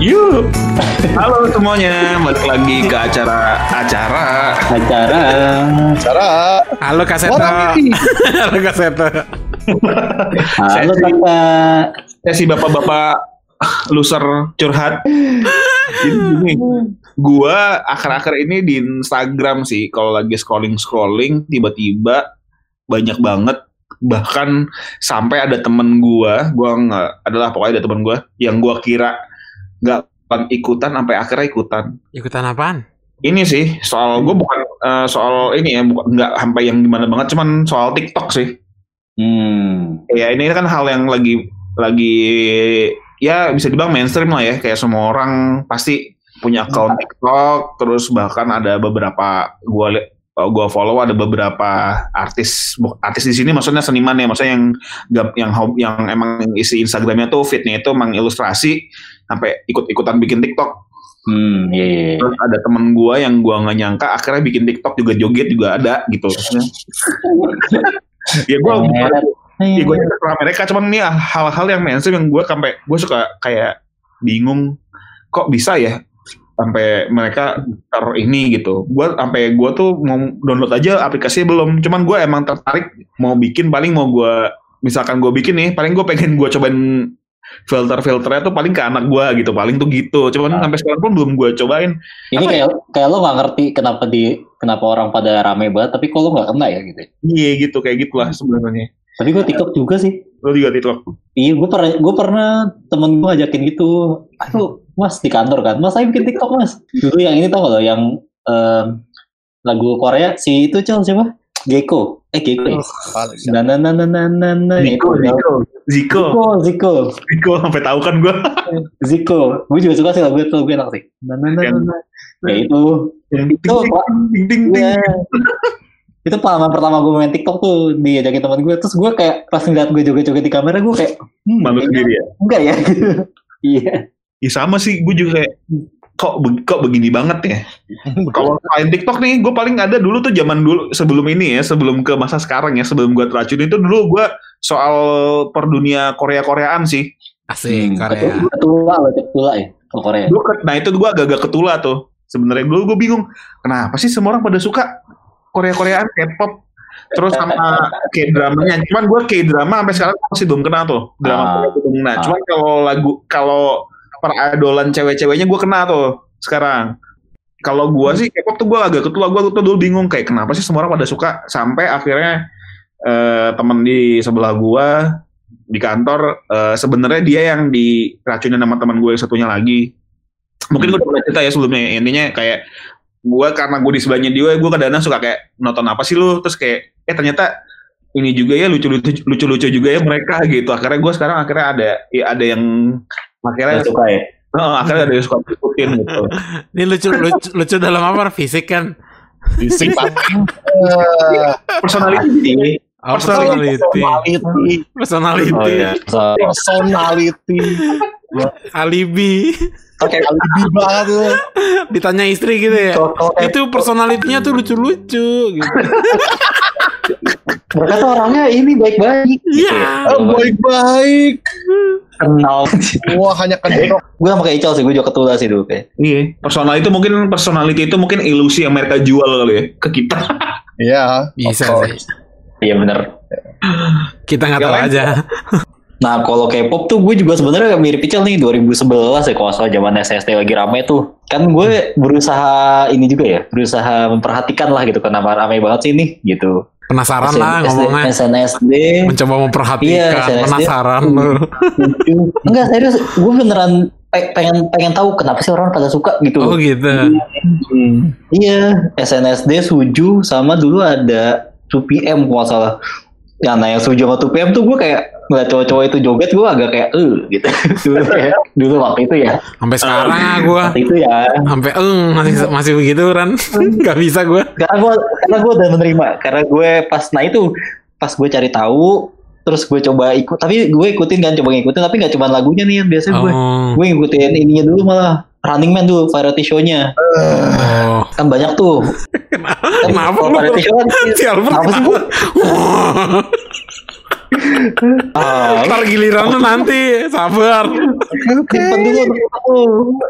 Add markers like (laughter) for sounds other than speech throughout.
Yuk. Halo semuanya, balik lagi ke acara acara acara Cara Halo Kak Seto. Ini. (laughs) Halo Kak Seto. halo kakak sesi bapak-bapak loser curhat. Jadi gini, gua akhir-akhir ini di Instagram sih, kalau lagi scrolling-scrolling, tiba-tiba banyak banget bahkan sampai ada temen gua, gua nggak adalah pokoknya ada temen gua yang gua kira nggak ikutan sampai akhirnya ikutan. Ikutan apaan? Ini sih soal gue bukan eh, soal ini ya bukan nggak sampai yang gimana banget, cuman soal TikTok sih. hmm Ya ini kan hal yang lagi lagi ya bisa dibilang mainstream lah ya kayak semua orang pasti punya account TikTok terus bahkan ada beberapa gua gua follow ada beberapa artis artis di sini maksudnya seniman ya maksudnya yang yang yang emang isi Instagramnya tuh fitnya itu emang ilustrasi sampai ikut-ikutan bikin TikTok. Hmm iya iya iya. terus ada temen gua yang gua nggak nyangka akhirnya bikin TikTok juga joget juga ada gitu. (laughs) Ya gua Iya, gue terserah mereka cuman ini hal-hal yang mainstream yang gue sampai gue suka kayak bingung kok bisa ya sampai mereka ter ini gitu. Gue sampai gue tuh mau download aja aplikasinya belum. Cuman gue emang tertarik mau bikin paling mau gue misalkan gue bikin nih paling gue pengen gue cobain filter-filternya tuh paling ke anak gue gitu paling tuh gitu cuman Ah. sampai sekarang pun belum gue cobain ini kayak kayak lo nggak ngerti kenapa di kenapa orang pada rame banget tapi kok lo nggak kena ya gitu iya gitu kayak gitulah sebenarnya tapi gue tiktok juga sih lo juga TikTok iya gue pernah gue pernah temen gue ngajakin gitu. Aduh mas di kantor kan? Mas saya bikin tiktok mas. Dulu yang ini tau gak lo yang em, lagu Korea si itu cel siapa? Geko eh Geko ya na na na na na na na Ziko Ziko. Ziko. Ziko sampai tahu kan gue (laughs) Ziko. Gue juga suka sih lagu itu gue enak sih. Na na na na ya itu. Itu, ding ding ding. Iya. (laughs) itu pengalaman pertama gue main TikTok tuh diajakin teman gue terus gue kayak pas ngeliat gue joget-joget di kamera gue kayak hmm, malu sendiri ya enggak ya (laughs) iya Ya sama sih, gue juga kayak kok kok begini banget ya. (laughs) Kalau main TikTok nih, gue paling ada dulu tuh zaman dulu sebelum ini ya, sebelum ke masa sekarang ya, sebelum gue teracun itu dulu gue soal per dunia Korea Koreaan sih. Asik Hmm, Korea. ketula loh ketula ya kalau Korea nah itu gue agak-agak ketula tuh. Sebenarnya dulu gue bingung, kenapa sih semua orang pada suka Korea Koreaan K-pop terus sama K-dramanya. Cuman gue K-drama sampai sekarang masih belum kenal tuh. Drama Ah. Korea belum kenal. Ah. Cuman kalau lagu kalau peradolan cewek-ceweknya gue kenal tuh sekarang. Kalau gue sih K-pop tuh gue agak ketula. Gue tuh dulu bingung kayak kenapa sih semua orang pada suka sampai akhirnya eh, temen di sebelah gue di kantor eh, sebenarnya dia yang diracunin sama teman gue yang satunya lagi mungkin gue udah pernah cerita ya sebelumnya intinya kayak gue karena gue di sebelahnya dia gue kadang-kadang suka kayak nonton apa sih lu terus kayak eh ternyata ini juga ya lucu-lucu lucu-lucu juga ya mereka gitu akhirnya gue sekarang akhirnya ada ya ada yang akhirnya suka ya oh, akhirnya ada yang suka ikutin gitu (laughs) Ini lucu lucu, lucu dalam apa? Fisik kan? Fisik (laughs) personality Oh, personality. Personality. Personality. oh iya so, Personality. Alibi. Oke, alibi banget tuh. Ditanya istri gitu ya. Itu personalitinya tuh lucu-lucu gitu. (laughs) mereka tuh orangnya ini baik-baik Iya. Oh, baik-baik. kenal Wah, hanya (laughs) kedok. gue sama kayak Ical sih gue juga ketula sih dulu kayak iya personal itu mungkin personality itu mungkin ilusi yang mereka jual kali ya ke kita Iya. Bisa sih. iya bener Kita nggak tahu aja. Nah kalau K-pop tuh gue juga sebenarnya mirip Ical nih 2011 ya kalau soal zaman SST lagi rame tuh kan gue berusaha ini juga ya berusaha memperhatikan lah gitu kenapa rame banget sih ini gitu Penasaran lah SD ngomongnya. SNSD Mencoba Iya, memperhatikan. SNSD. Penasaran lu. (laughs) enggak serius gue beneran pe- pengen pengen tahu kenapa sih orang pada suka gitu Oh gitu. Hmm. iya SNSD Suju sama dulu ada 2PM kalau salah Ya, nah yang Suju sama 2PM tuh gue kayak ngeliat cowok-cowok itu joget gue agak kayak eh gitu (laughs) dulu ya dulu waktu itu ya Sampai sekarang gua waktu itu ya sampai eng masih masih begitu Ran. (laughs) Gak bisa gua. karena gue karena gue udah menerima karena gue pas nah itu pas gue cari tahu terus gue coba ikut tapi gue ikutin kan coba ngikutin tapi nggak cuma lagunya nih yang gue Oh. gue ngikutin ininya dulu malah Running Man dulu variety show-nya Oh. Kan banyak tuh kan Kenapa kalau lu? variety show kan Si Albert Kenapa sih? Ah, Ntar giliran lu nanti, sabar. Simpen dulu untuk lu.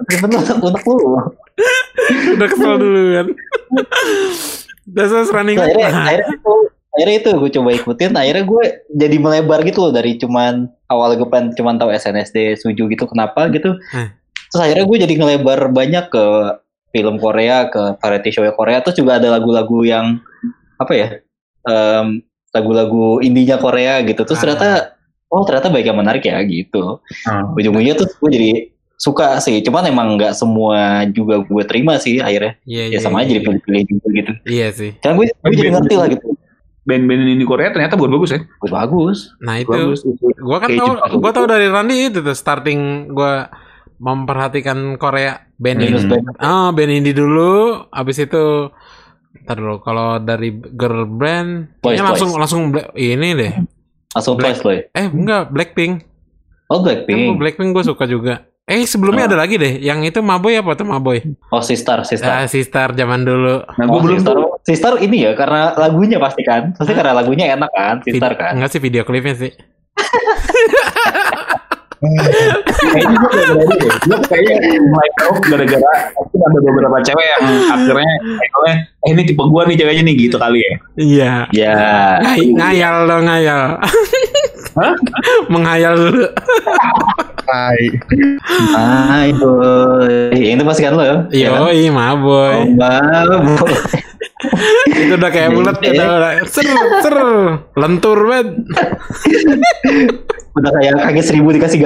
Simpen dulu untuk lu. Udah kesel dulu kan. Us running. Nah, akhirnya, akhirnya itu akhirnya itu gue coba ikutin akhirnya gue jadi melebar gitu loh dari cuman awal gue pengen cuman tahu SNSD Suju gitu kenapa gitu Hmm. terus akhirnya gue jadi ngelebar banyak ke film Korea ke variety show Korea terus juga ada lagu-lagu yang apa ya em, lagu-lagu indinya Korea gitu terus Ah. ternyata oh ternyata baik yang menarik ya gitu Ah. ujung-ujungnya tuh gue jadi suka sih cuman emang nggak semua juga gue terima sih akhirnya Iya, ya iya, sama aja iya. dipilih-pilih juga gitu Iya sih. kan gue gue jadi ngerti lah gitu Band-band ini Korea ternyata buat bagus ya. bagus bagus Nah itu, Bagus. gua kan Jepang. gua tahu dari Randy itu tuh starting gua memperhatikan Korea band Minus ini. Ah, band indie dulu, abis itu Ntar dulu, kalau dari girl band, Boys, langsung boys. langsung Black- ini deh. langsung Black- ya Eh enggak, Blackpink. oh Kan Blackpink Blackpink gue suka juga. Eh sebelumnya Oh. ada lagi deh, yang itu Maboy apa tuh Maboy? oh Sistar Sistar Ah, Sister zaman dulu. Nah, gue oh, belum Sistar, tuh. Sistar ini ya karena lagunya pasti kan pasti karena lagunya enak kan Sistar Vid- kan Enggak sih video klipnya sih. (laughs) Kayaknya gue gara-gara ini deh. Gue kayaknya mulai tahu gara-gara mungkin ada beberapa cewek yang akhirnya eh ini tipe gue nih ceweknya nih gitu kali ya. Iya. ya Ngay- ngayal dong ngayal. Hah? Menghayal dulu. Hai. ah itu ini pasti kan lo ya Iya kan? Yoi, Maboy. oh babu Itu udah kayak bulat Iya. udah, udah ser ser lentur banget. udah kayak kaki seribu dikasih